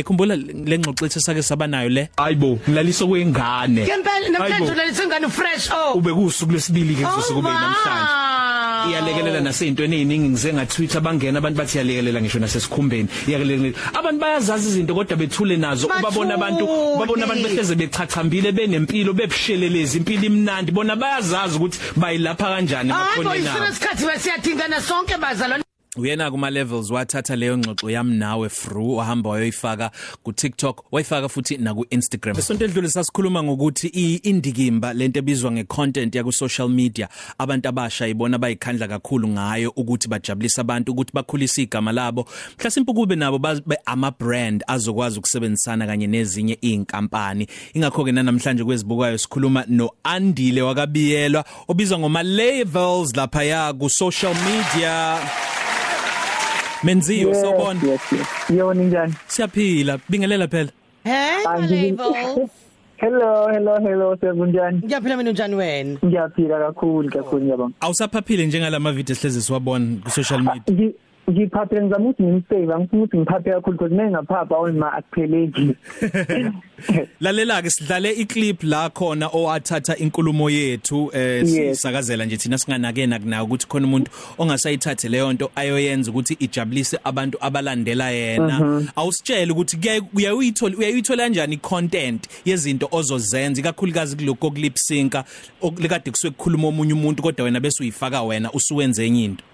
ekhumbula lengxoxo ethi sake sabanayo le. Hayibo ngilaliso kwengane. Ngempela namhlanje ulalisa fresh oh. Ube kusuku lesibili ke Oh, kusuku kube namhlanje. wow. iyalekelela naseyintweni eziningi ngize nga Twitter bangena abantu bathi iyalekelela ngisho nasesikhumbeni. Iyalekelela. Abantu bayazazi izinto kodwa bethule nazo. Ubabona abantu Bathule. babona abantu behleze bechachambile benempilo bebushelelezi impilo imnandi. Bona bayazazi ukuthi bayilapha kanjani hayi emakhoneni boyisona abo isikhathi basiyadingana sonke bazalwane uyena kuma levels wathatha leyo ngxoxo yami nawe fru wahamba wayoyifaka ku TikTok wayifaka futhi na ku Instagram besonto edlule sasikhuluma ngokuthi indikimba lento ebizwa ngecontent ya ku social media abantu abasha ibona bayikhandla kakhulu ngayo ukuthi bajabulisa abantu ukuthi bakhulisa igama labo. Mhlasimpe kube nabo babe ama brand azokwazi ukusebenzisana kanye nezinye inkampani ingakho ke namhlanje kwezibukayo sikhuluma no Andile wakabiyelwa obizwa ngoma levels lapha ya ku social media. Menziyo sawubona yes yes. Yona njani siyaphila bingelela phela. Hey Angizi- label hello hello hello sekunjani ngiyaphila mina unjani wena? Ngiyaphila kakhulu kakhulu ngiyabonga awusaphaphile njengalama video ehleze siwabona ku social media Ngi- ngiphaphele ngizama ukuthi ngimsave angifuni ukuthi ngiphaphe kakhulu because mengaphapha awima akupheleki lalela ke sidlale iclip la khona owathatha inkulumo yethu eh Yes. sisakazela nje thina singanakena kunako ukuthi khona umuntu ongasayithathe leyo nto ayoyenza ukuthi ijabulise abantu abalandela yena. Awusitshela ukuthi kuyaye uyayithola uyayithola kanjani content yezinto ozozenza ikakhulukazi kuloko okulip synca okulikade kusuke kukhuluma omunye umuntu kodwa wena bese uyifaka wena usuwenze enye into?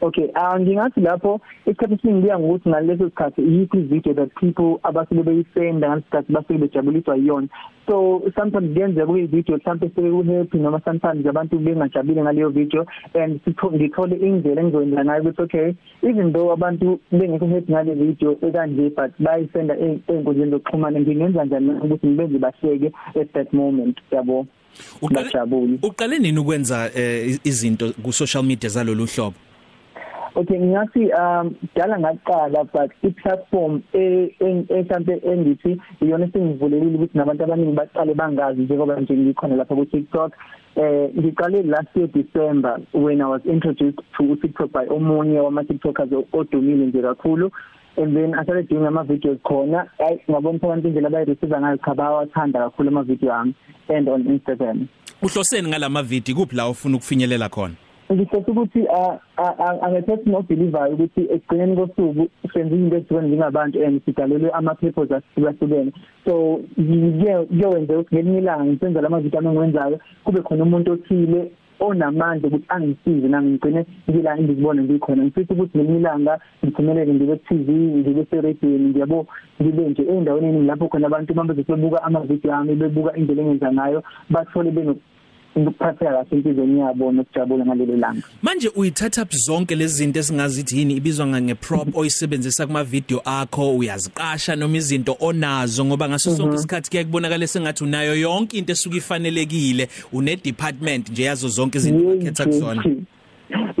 Okay ah ngingathi lapho isikhathi esiningi kuya ngokuthi ngaleso sikhathi yiphi video that people abasuke beyisenda ngalesikhathi basuke bejabuliswa yiyona. So sometimes kuyenzeka kube video mhlawumbe sebe ku-happy noma sometimes abantu bengajabule ngaleyo video and sitho- ngithole indlela engizoyenza ngayo ukuthi okay even though abantu bengekho happy ngale video ekanje but bayisenda ey- ey'nkundleni zokuxhumana ngingenza njani na ukuthi ngibenze bahleke at that moment? Yabo Uqale- bajabule uqale nini ukwenza eh, izinto ku social media zalolu hlobo? Okay ngingathi um dala ngaqala but i-platform e- en- mhlambe engithi iyona sengivulelile ukuthi nabantu abaningi baqale bangazi njengoba nje ngikhona lapha ku TikTok eh ngiqale last year December when I was introduced to TikTok by omunye wama TikTokers odumile nje kakhulu. And then I started doing ama videos khona. Ay ngabona abantu indlela abayireceive ngayo cha bawathanda kakhulu ama video ami and on Instagram. Uhloseni ngalama video kuphi la ufuna ukufinyelela khona? Ngifisa ukuthi angethathi no believer ukuthi ekugcineni kosuku senze into ehlukene njengabantu and sidalelwe ama purpose ahlukahlukene. So kuyowenza ukuthi ngelinye ilanga ngisenza lama video ami engiwenzayo kube khona umuntu othile onamandla ukuthi angisize nami ngigcine ngila ngizibona ngikhona. Ngifisa ukuthi ngelinye ilanga ngiphumelele ngibe TV ngibe seradiweni ngiyabo ngibe nje endaweni eningi lapho khona abantu uma bezobuka ama video ami bebuka indlela engenza ngayo bathole beno ukuphatheka kahle empilweni yabo nokujabula ngalelo langa. Manje uyithatha zonke lezi zinto esingazithi yini? Ibizwa nge prop oyisebenzisa kuma video akho uyaziqasha noma izinto onazo ngoba ngaso sonke isikhathi kuya kubonakala sengathi unayo yonke into esuka ifanelekile. Une department nje yazo zonke izinto ukhetha kuzona.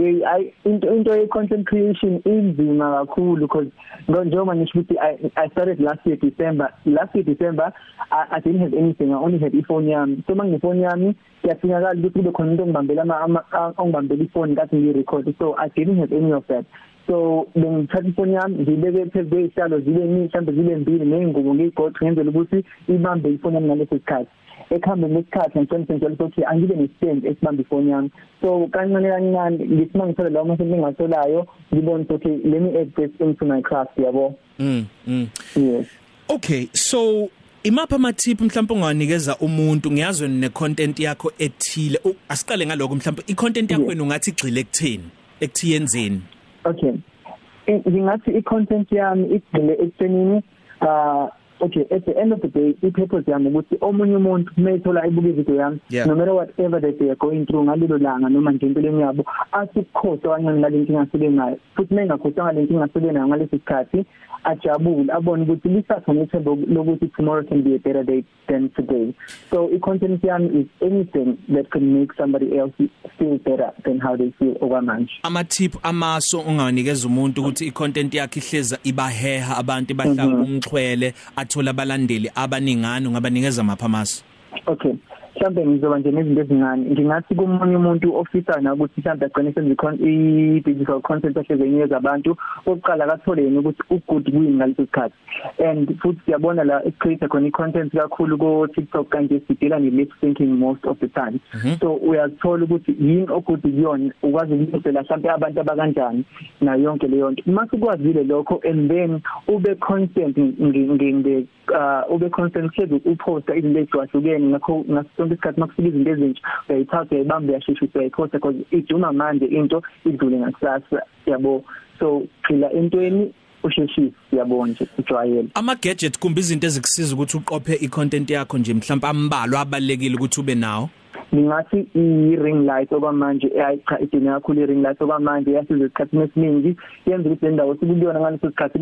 Hey I into into ye content creation inzima kakhulu because njengoba ngisho ukuthi I, started last year December last year December I, I didn't have anything I only had iphone yami. So mangifone yami yafinyakala ukuthi kube khona umuntu ongibambela ama ongibambela iphone kathi ngirecord so I didn't have any of that. So bengithatha ifoni yami ngibeke phezu kwesihlalo zibe mhlambe zibe mbili nezingubo ngiyigoqa ngenzela ukuthi ibambe ifoni yami ngaleso sikhathi. Ekuhambeni lesikhathi ngicela ngicela ukuthi angibe nestand esibamba ifoni yami. So kancane kancane ngithi mangithola lawo masenze engingasolayo ngibone ukuthi okay let me add this into my craft yabo? Mm, mm. yes. Okay so imapha ama tip mhlawumbe unganikeza umuntu ngiyazwe ne content yakho ethile? U- asiqale ngaloko mhlawumbe i content yakho Yeah. wena ungathi igxile ekutheni ekuthiyenzeni okay. I- ngingathi i-content yami igcile ekuthenini uh okay at the end of the day i-purpose yami ukuthi omunye umuntu mayithola ibuka ivideo yami Yeah. no matter whatever that they are going through ngalelo langa noma nje empilweni yabo athi ukukhohlwa kancane ngale nkinga asebe ngayo. Futhi mengakhohlwa ngale nkinga asebe nayo ngalesi sikhathi ajabule abone ukuthi lisakhona ithemba lokuthi tomorrow can be a better day than today. So i-content yami is anything that can make somebody else feel better than how they feel okwamanje. Ama tip amaso unganikeza umuntu ukuthi i content yakhe ihleza ibaheha abantu bahlanga umxhwele athola abalandeli abaningana ungabanikeza mapha amaso Okay. Mhlambe ngizoba nje nezinto ezincane. Ngingathi kumunye umuntu ofisa na ukuthi mhlambe agcine senze i digital content ehlezenye zabantu oqala kathole yena ukuthi ugood kuyini ngaleso sikhathi. And futhi siyabona la create khona i-content kakhulu ko TikTok kanje sidila ne lip syncing most of the time. Mm -hmm. so uyathola ukuthi yini ogood kuyona ukwazi ukunisela mhlambe abantu abakanjani na yonke leyo nto mase kwazile lokho and then ube constant nge uh ube constant hlezi uposta izinto ezihlukene ngakho ngasonke isikhathi makufika izinto ezintsha uyayithatha uyayibamba uyashesha uyayiposta because iduma manje into idlule ngakusasa yabo? So phila entweni usheshisi yabo nje ujwayele ama gadget kumbe izinto ezikusiza ukuthi uqophe i-content yakho nje mhlawumbe ambalwa abalekile ukuthi ube nawo? Ngingathi i-ring light okwamanje ayicha idini kakhulu i-ring light okwamanje yasiza isikhathini esiningi. Yenza ukuthi lendawo sikuyona ngaleso sikhathi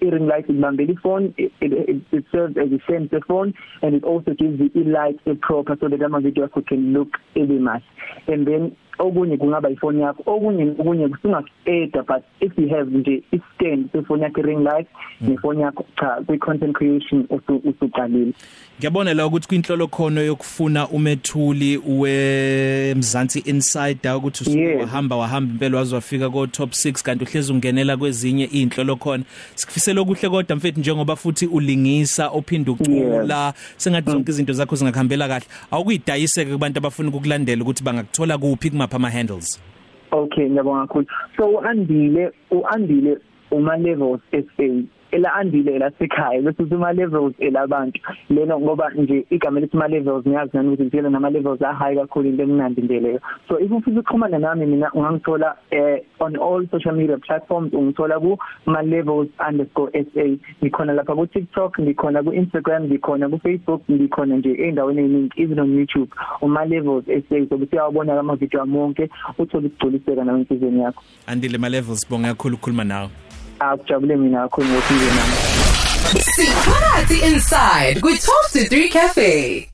i-ring light ibambela ifone it serves as a same phone and it also gives you i-light a proper so that ama video akho can look ebe mahle and then okunye kungaba ifoni yakho okunye okunye kusingaku-eda but if you have nje i-stand sefoni yakho i-ring light nefoni yakho cha kwi-content creation usuqalile ngiyabona la ukuthi kwinhlolo khono yokufuna umethuli wemzansi insider ukuthi usuhamba wahamba impela wazwafika ko top 6 kanti uhlezi ungenela kwezinye inhlolo khona. Sikufisela okuhle kodwa mfethu njengoba futhi ulingisa ophinda ucula sengathi zonke izinto zakho zingakhambela kahle. Awukuyidayiseke kubantu abafuna ukukulandela ukuthi bangakuthola kuphi kumapha ama handles. Okay ngiyabonga kakhulu. So uandile uandile uma levels SA ela andile la sekhaya bese uma levels elabantu. Lena ngoba nje igama lethi ma levels ngiyazi nani ukuthi ngitshela nama levels a high kakhulu into emnandi nje leyo. So if ufisa ukuxhumana nami mina ungangithola eh, on all social media platforms ungithola ku ma levels_sa ngikhona lapha ku TikTok ngikhona ku Instagram ngikhona ku Facebook ngikhona nje endaweni eziningi even on YouTube uma levels SA so bese uyabona ama video amonke uthola ukugculiseka nawe insizweni yakho. Andile ma levels bonga kakhulu ukukhuluma nawe. Akujabule mina kakhulu ngokuthi nami. Siphakathi inside kwi 12 to 3 cafe.